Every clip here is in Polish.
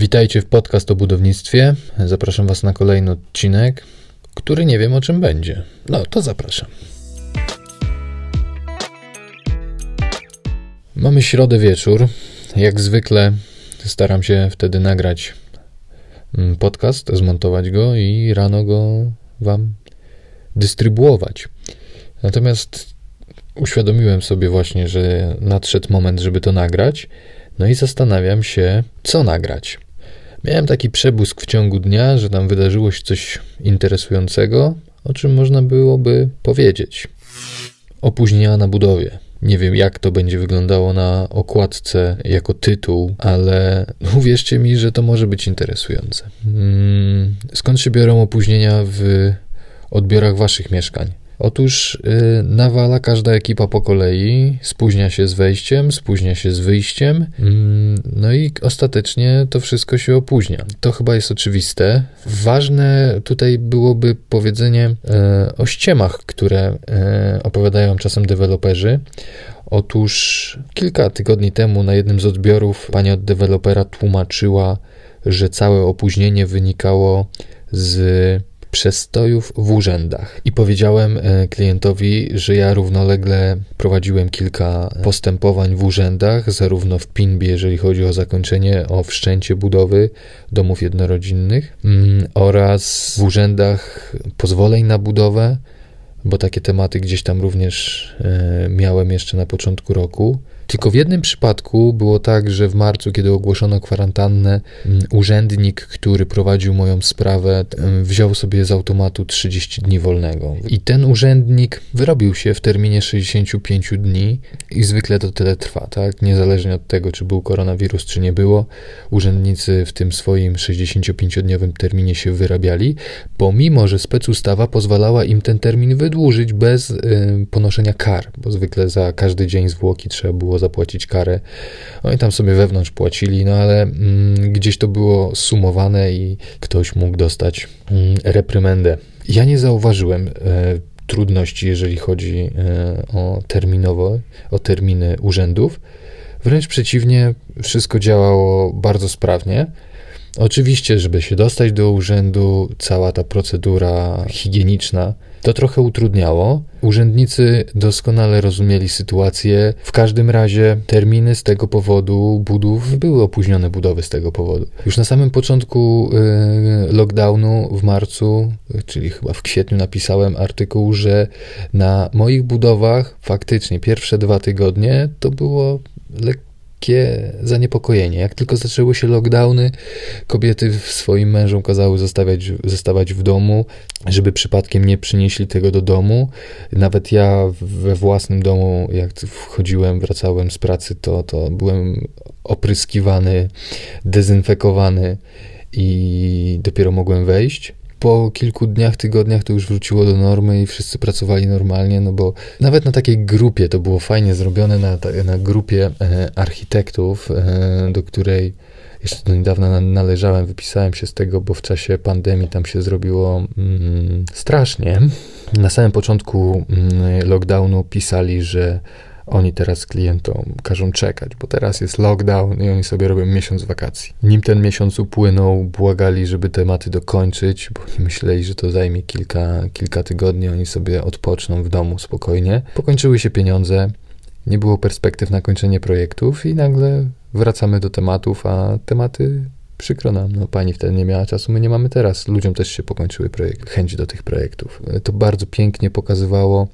Witajcie w podcast o budownictwie. Zapraszam Was na kolejny odcinek, który nie wiem o czym będzie. No to zapraszam. Mamy środę wieczór. Jak zwykle staram się wtedy nagrać mm, podcast, zmontować go i rano go Wam dystrybuować. Natomiast uświadomiłem sobie właśnie, że nadszedł moment, żeby to nagrać. No i zastanawiam się, co nagrać. Miałem taki przebłysk w ciągu dnia, że tam wydarzyło się coś interesującego, o czym można byłoby powiedzieć. Opóźnienia na budowie. Nie wiem, jak to będzie wyglądało na okładce jako tytuł, ale uwierzcie mi, że to może być interesujące. Hmm, skąd się biorą opóźnienia w odbiorach waszych mieszkań? Otóż yy, nawala każda ekipa po kolei, spóźnia się z wejściem, spóźnia się z wyjściem, yy, no i ostatecznie to wszystko się opóźnia. To chyba jest oczywiste. Ważne tutaj byłoby powiedzenie yy, o ściemach, które y, opowiadają czasem deweloperzy. Otóż kilka tygodni temu na jednym z odbiorów pani od dewelopera tłumaczyła, że całe opóźnienie wynikało z przestojów w urzędach. I powiedziałem e, klientowi, że ja równolegle prowadziłem kilka postępowań w urzędach, zarówno w PINB, jeżeli chodzi o zakończenie, o wszczęcie budowy domów jednorodzinnych mm, oraz w urzędach pozwoleń na budowę, bo takie tematy gdzieś tam również e, miałem jeszcze na początku roku. Tylko w jednym przypadku było tak, że w marcu, kiedy ogłoszono kwarantannę, mm, urzędnik, który prowadził moją sprawę, wziął sobie z automatu 30 dni wolnego. I ten urzędnik wyrobił się w terminie 65 dni i zwykle to tyle trwa, tak? Niezależnie od tego, czy był koronawirus, czy nie było, urzędnicy w tym swoim 65-dniowym terminie się wyrabiali, pomimo, że specustawa pozwalała im ten termin wydłużyć bez y, ponoszenia kar, bo zwykle za każdy dzień zwłoki trzeba było zapłacić karę. Oni tam sobie wewnątrz płacili, no ale mm, gdzieś to było sumowane i ktoś mógł dostać mm, reprymendę. Ja nie zauważyłem e, trudności, jeżeli chodzi e, o terminowo, o terminy urzędów. Wręcz przeciwnie, wszystko działało bardzo sprawnie. Oczywiście, żeby się dostać do urzędu, cała ta procedura higieniczna to trochę utrudniało. Urzędnicy doskonale rozumieli sytuację. W każdym razie terminy z tego powodu budów były opóźnione budowy z tego powodu. Już na samym początku y, lockdownu w marcu, czyli chyba w kwietniu napisałem artykuł, że na moich budowach faktycznie pierwsze dwa tygodnie to było lekko lekkie zaniepokojenie. Jak tylko zaczęły się lockdowny, kobiety swoim mężom kazały zostawiać, zostawać w domu, żeby przypadkiem nie przynieśli tego do domu. Nawet ja we własnym domu, jak wchodziłem, wracałem z pracy, to, to byłem opryskiwany, dezynfekowany i dopiero mogłem wejść po kilku dniach, tygodniach to już wróciło do normy i wszyscy pracowali normalnie, no bo nawet na takiej grupie to było fajnie zrobione, na, na grupie e, architektów, e, do której jeszcze do niedawna należałem, wypisałem się z tego, bo w czasie pandemii tam się zrobiło mm, strasznie. Na samym początku mm, lockdownu pisali, że oni teraz klientom każą czekać, bo teraz jest lockdown i oni sobie robią miesiąc wakacji. Nim ten miesiąc upłynął, błagali, żeby tematy dokończyć, bo myśleli, że to zajmie kilka, kilka tygodni, oni sobie odpoczną w domu spokojnie. Pokończyły się pieniądze, nie było perspektyw na kończenie projektów i nagle wracamy do tematów, a tematy przykro nam, no pani wtedy nie miała czasu, my nie mamy teraz. Ludziom też się pokończyły projekt, chęć do tych projektów. To bardzo pięknie pokazywało,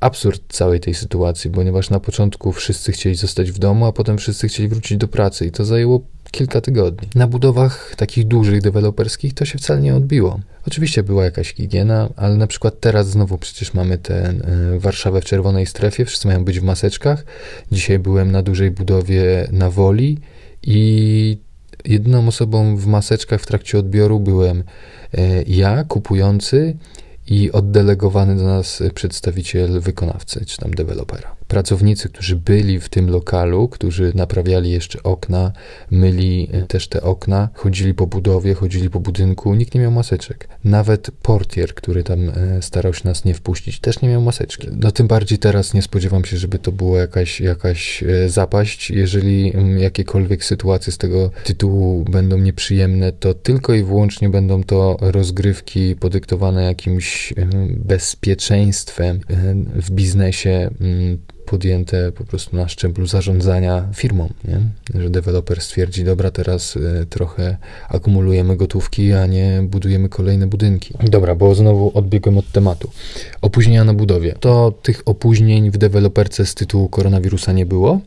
absurd całej tej sytuacji, ponieważ na początku wszyscy chcieli zostać w domu, a potem wszyscy chcieli wrócić do pracy i to zajęło kilka tygodni. Na budowach takich dużych, deweloperskich to się wcale nie odbiło. Oczywiście była jakaś higiena, ale na przykład teraz znowu przecież mamy tę y, Warszawę w czerwonej strefie, wszyscy mają być w maseczkach. Dzisiaj byłem na dużej budowie na Woli i jedyną osobą w maseczkach w trakcie odbioru byłem y, ja, kupujący i oddelegowany do nas przedstawiciel wykonawcy, czy tam dewelopera. Pracownicy, którzy byli w tym lokalu, którzy naprawiali jeszcze okna, myli e, też te okna, chodzili po budowie, chodzili po budynku, nikt nie miał maseczek. Nawet portier, który tam e, starał się nas nie wpuścić, też nie miał maseczki. No tym bardziej teraz nie spodziewam się, żeby to była jakaś, jakaś e, zapaść. Jeżeli mm, jakiekolwiek sytuacje z tego tytułu będą nieprzyjemne, to tylko i wyłącznie będą to rozgrywki podyktowane jakimś bezpieczeństwem w biznesie mm, podjęte po prostu na szczeblu zarządzania firmą, nie? że deweloper stwierdzi, dobra, teraz y, trochę akumulujemy gotówki, a nie budujemy kolejne budynki. Dobra, bo znowu odbiegłem od tematu. Opóźnienia na budowie. To tych opóźnień w deweloperce z tytułu koronawirusa nie było.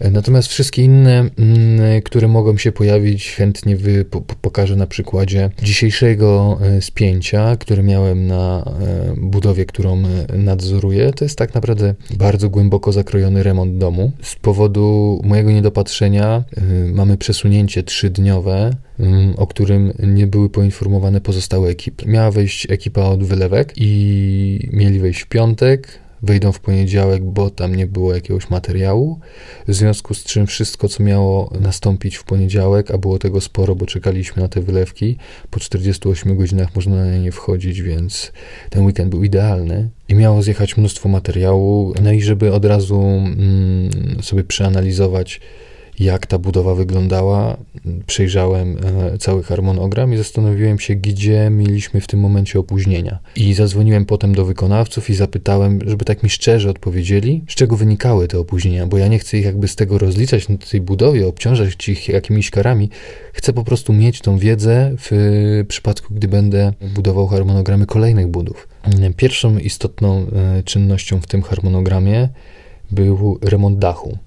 Natomiast wszystkie inne, mm, które mogą się pojawić, chętnie wy, po, pokażę na przykładzie dzisiejszego e, spięcia, które miałem na e, budowie, którą e, nadzoruję. To jest tak naprawdę bardzo głęboko zakrojony remont domu. Z powodu mojego niedopatrzenia mamy przesunięcie trzydniowe, mm, o którym nie były poinformowane pozostałe ekipy. Miała wejść ekipa od wylewek i mieli wejść w piątek, wejdą w poniedziałek, bo tam nie było jakiegoś materiału. W związku z czym wszystko, co miało nastąpić w poniedziałek, a było tego sporo, bo czekaliśmy na te wylewki, po 48 godzinach można na nie wchodzić, więc ten weekend był idealny. I miało zjechać mnóstwo materiału, no i żeby od razu mm, sobie przeanalizować, jak ta budowa wyglądała. Przejrzałem e, cały harmonogram i zastanowiłem się, gdzie mieliśmy w tym momencie opóźnienia. I zadzwoniłem potem do wykonawców i zapytałem, żeby tak mi szczerze odpowiedzieli, z czego wynikały te opóźnienia, bo ja nie chcę ich jakby z tego rozliczać na tej budowie, obciążać ich jakimiś karami. Chcę po prostu mieć tą wiedzę w przypadku, gdy będę budował harmonogramy kolejnych budów. Pierwszą istotną e, czynnością w tym harmonogramie był remont dachu.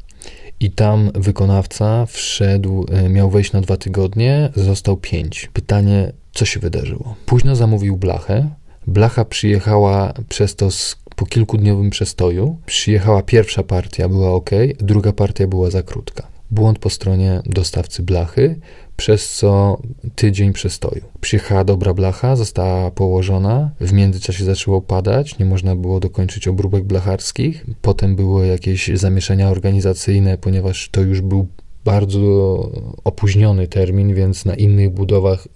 I tam wykonawca wszedł, e, miał wejść na dwa tygodnie, został pięć. Pytanie, co się wydarzyło? Późno zamówił blachę. Blacha przyjechała przez to z, po kilkudniowym przestoju. Przyjechała pierwsza partia, była ok, druga partia była za krótka. Błąd po stronie dostawcy blachy, przez co tydzień przestoju. Przyjechała dobra blacha, została położona, w międzyczasie zaczęło padać, nie można było dokończyć obróbek blacharskich, potem były jakieś zamieszania organizacyjne, ponieważ to już był bardzo opóźniony termin, więc na innych budowach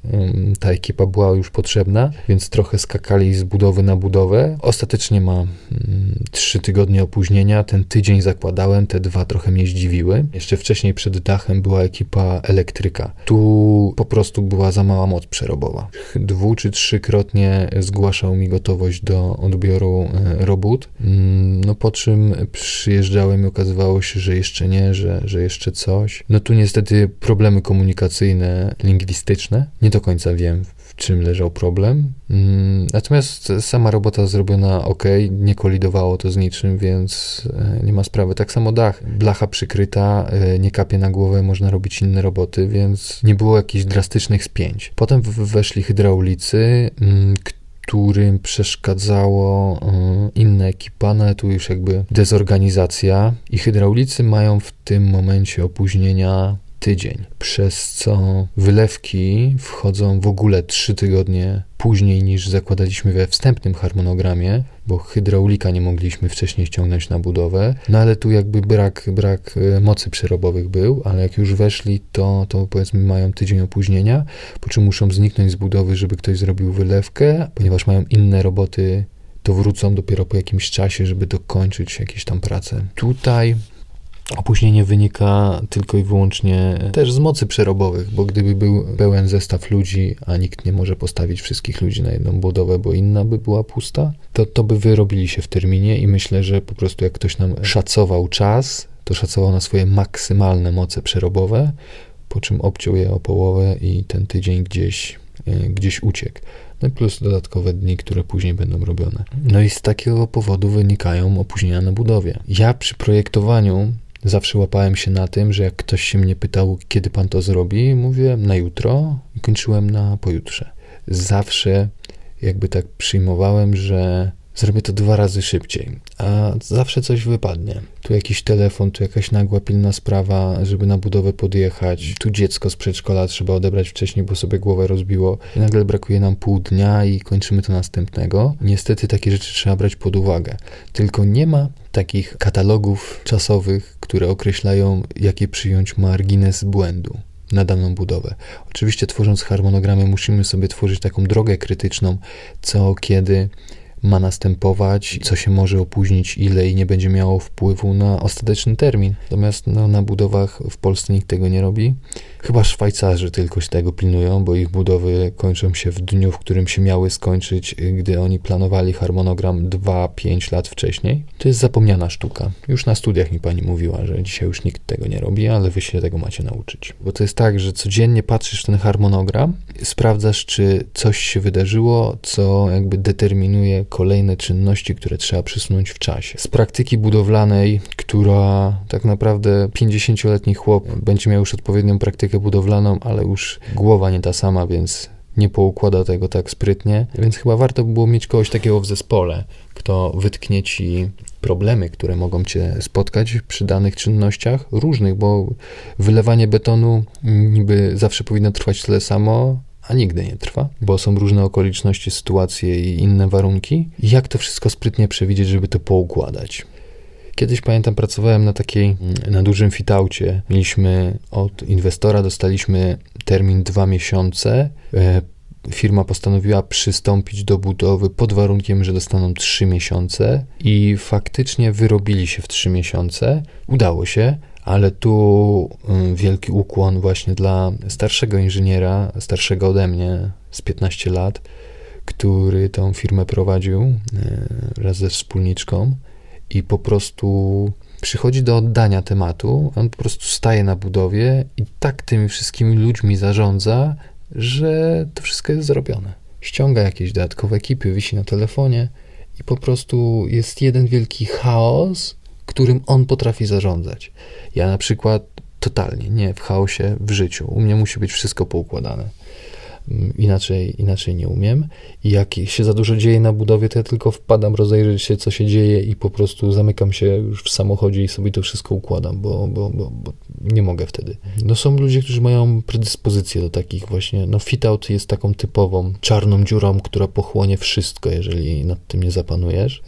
ta ekipa była już potrzebna, więc trochę skakali z budowy na budowę. Ostatecznie ma trzy tygodnie opóźnienia. Ten tydzień zakładałem, te dwa trochę mnie zdziwiły. Jeszcze wcześniej przed dachem była ekipa elektryka. Tu po prostu była za mała moc przerobowa. Dwu czy trzykrotnie zgłaszał mi gotowość do odbioru e, robót. Mm, no po czym przyjeżdżałem i okazywało się, że jeszcze nie, że, że jeszcze coś. No tu niestety problemy komunikacyjne, lingwistyczne. Nie do końca wiem, w czym leżał problem. Mm, natomiast sama robota zrobiona ok, nie kolidowało to z niczym, więc e, nie ma sprawy. Tak samo dach, blacha przykryta, e, nie kapie na głowę, można robić inne roboty, więc nie było jakichś drastycznych spięć. Potem weszli hydraulicy, mm, którym przeszkadzało e, inna ekipa, no tu już jakby dezorganizacja i hydraulicy mają w tym momencie opóźnienia tydzień, przez co wylewki wchodzą w ogóle trzy tygodnie później niż zakładaliśmy we wstępnym harmonogramie, bo hydraulika nie mogliśmy wcześniej ściągnąć na budowę, no ale tu jakby brak, brak e, mocy przerobowych był, ale jak już weszli, to, to powiedzmy mają tydzień opóźnienia, po czym muszą zniknąć z budowy, żeby ktoś zrobił wylewkę, ponieważ mają inne roboty to wrócą dopiero po jakimś czasie, żeby dokończyć jakieś tam prace. Tutaj Opóźnienie wynika tylko i wyłącznie też z mocy przerobowych, bo gdyby był pełen zestaw ludzi, a nikt nie może postawić wszystkich ludzi na jedną budowę, bo inna by była pusta, to, to by wyrobili się w terminie i myślę, że po prostu jak ktoś nam szacował czas, to szacował na swoje maksymalne moce przerobowe, po czym obciął je o połowę i ten tydzień gdzieś, e, gdzieś uciekł. No i plus dodatkowe dni, które później będą robione. No i z takiego powodu wynikają opóźnienia na budowie. Ja przy projektowaniu Zawsze łapałem się na tym, że jak ktoś się mnie pytał, kiedy pan to zrobi, mówiłem na jutro i kończyłem na pojutrze. Zawsze jakby tak przyjmowałem, że zrobię to dwa razy szybciej, a zawsze coś wypadnie. Tu jakiś telefon, tu jakaś nagła, pilna sprawa, żeby na budowę podjechać, tu dziecko z przedszkola trzeba odebrać wcześniej, bo sobie głowę rozbiło. I nagle brakuje nam pół dnia i kończymy to następnego. Niestety takie rzeczy trzeba brać pod uwagę. Tylko nie ma takich katalogów czasowych, które określają, jakie przyjąć margines błędu na daną budowę. Oczywiście, tworząc harmonogramy, musimy sobie tworzyć taką drogę krytyczną, co kiedy ma następować, co się może opóźnić, ile i nie będzie miało wpływu na ostateczny termin. Natomiast no, na budowach w Polsce nikt tego nie robi. Chyba Szwajcarzy tylko się tego pilnują, bo ich budowy kończą się w dniu, w którym się miały skończyć, gdy oni planowali harmonogram 2-5 lat wcześniej. To jest zapomniana sztuka. Już na studiach mi pani mówiła, że dzisiaj już nikt tego nie robi, ale wy się tego macie nauczyć. Bo to jest tak, że codziennie patrzysz w ten harmonogram, sprawdzasz, czy coś się wydarzyło, co jakby determinuje kolejne czynności, które trzeba przesunąć w czasie. Z praktyki budowlanej, która tak naprawdę 50-letni chłop będzie miał już odpowiednią praktykę budowlaną, ale już głowa nie ta sama, więc nie poukłada tego tak sprytnie, więc chyba warto by było mieć kogoś takiego w zespole, kto wytknie ci problemy, które mogą cię spotkać przy danych czynnościach, różnych, bo wylewanie betonu niby zawsze powinno trwać tyle samo, a nigdy nie trwa, bo są różne okoliczności, sytuacje i inne warunki. Jak to wszystko sprytnie przewidzieć, żeby to poukładać? Kiedyś pamiętam, pracowałem na takiej, na dużym fitaucie. Mieliśmy od inwestora, dostaliśmy termin dwa miesiące. E, firma postanowiła przystąpić do budowy pod warunkiem, że dostaną trzy miesiące i faktycznie wyrobili się w trzy miesiące. Udało się, ale tu y, wielki ukłon właśnie dla starszego inżyniera, starszego ode mnie z 15 lat, który tą firmę prowadził y, wraz ze wspólniczką i po prostu przychodzi do oddania tematu, on po prostu staje na budowie i tak tymi wszystkimi ludźmi zarządza, że to wszystko jest zrobione. Ściąga jakieś dodatkowe ekipy, wisi na telefonie i po prostu jest jeden wielki chaos, którym on potrafi zarządzać. Ja na przykład totalnie nie w chaosie w życiu. U mnie musi być wszystko poukładane. Inaczej, inaczej nie umiem. I jak się za dużo dzieje na budowie, to ja tylko wpadam rozejrzeć się, co się dzieje i po prostu zamykam się już w samochodzie i sobie to wszystko układam, bo, bo, bo, bo nie mogę wtedy. No są ludzie, którzy mają predyspozycję do takich właśnie, no fit-out jest taką typową czarną dziurą, która pochłonie wszystko, jeżeli nad tym nie zapanujesz.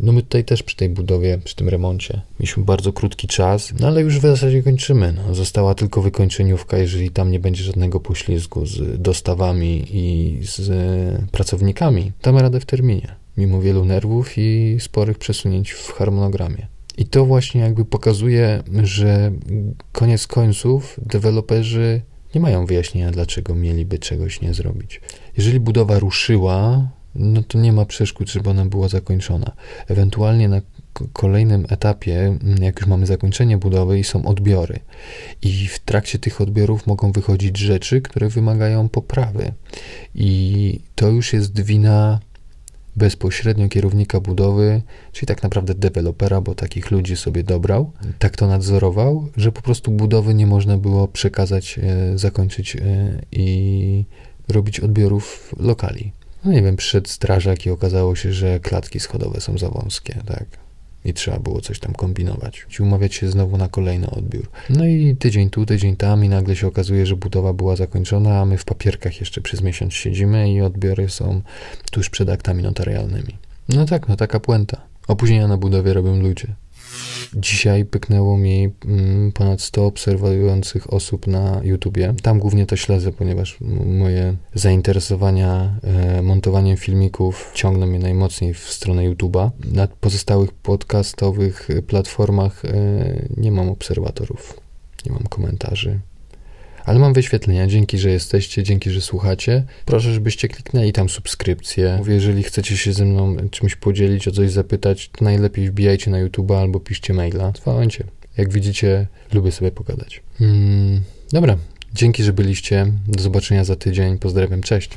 No my tutaj też przy tej budowie, przy tym remoncie mieliśmy bardzo krótki czas, no ale już w zasadzie kończymy. No. Została tylko wykończeniówka, jeżeli tam nie będzie żadnego poślizgu z dostawami i z pracownikami, damy radę w terminie, mimo wielu nerwów i sporych przesunięć w harmonogramie. I to właśnie jakby pokazuje, że koniec końców deweloperzy nie mają wyjaśnienia, dlaczego mieliby czegoś nie zrobić. Jeżeli budowa ruszyła, no to nie ma przeszkód, żeby ona była zakończona. Ewentualnie na kolejnym etapie, jak już mamy zakończenie budowy są odbiory. I w trakcie tych odbiorów mogą wychodzić rzeczy, które wymagają poprawy. I to już jest wina bezpośrednio kierownika budowy, czyli tak naprawdę dewelopera, bo takich ludzi sobie dobrał, tak to nadzorował, że po prostu budowy nie można było przekazać, e, zakończyć e, i robić odbiorów lokali. No nie wiem, przyszedł strażak i okazało się, że klatki schodowe są za wąskie, tak i trzeba było coś tam kombinować. I umawiać się znowu na kolejny odbiór. No i tydzień tu, tydzień tam i nagle się okazuje, że budowa była zakończona, a my w papierkach jeszcze przez miesiąc siedzimy i odbiory są tuż przed aktami notarialnymi. No tak, no taka puenta. Opóźnienia na budowie robią ludzie. Dzisiaj pyknęło mi mm, ponad 100 obserwujących osób na YouTubie. Tam głównie to śledzę, ponieważ moje zainteresowania e, montowaniem filmików ciągną mnie najmocniej w stronę YouTube'a. Na pozostałych podcastowych platformach e, nie mam obserwatorów, nie mam komentarzy. Ale mam wyświetlenia, dzięki, że jesteście, dzięki, że słuchacie. Proszę, żebyście kliknęli tam subskrypcję. Mówię, jeżeli chcecie się ze mną czymś podzielić, o coś zapytać, to najlepiej wbijajcie na YouTube albo piszcie maila. Dzwońcie. Jak widzicie, lubię sobie pogadać. Mm, dobra, dzięki, że byliście. Do zobaczenia za tydzień. Pozdrawiam, cześć.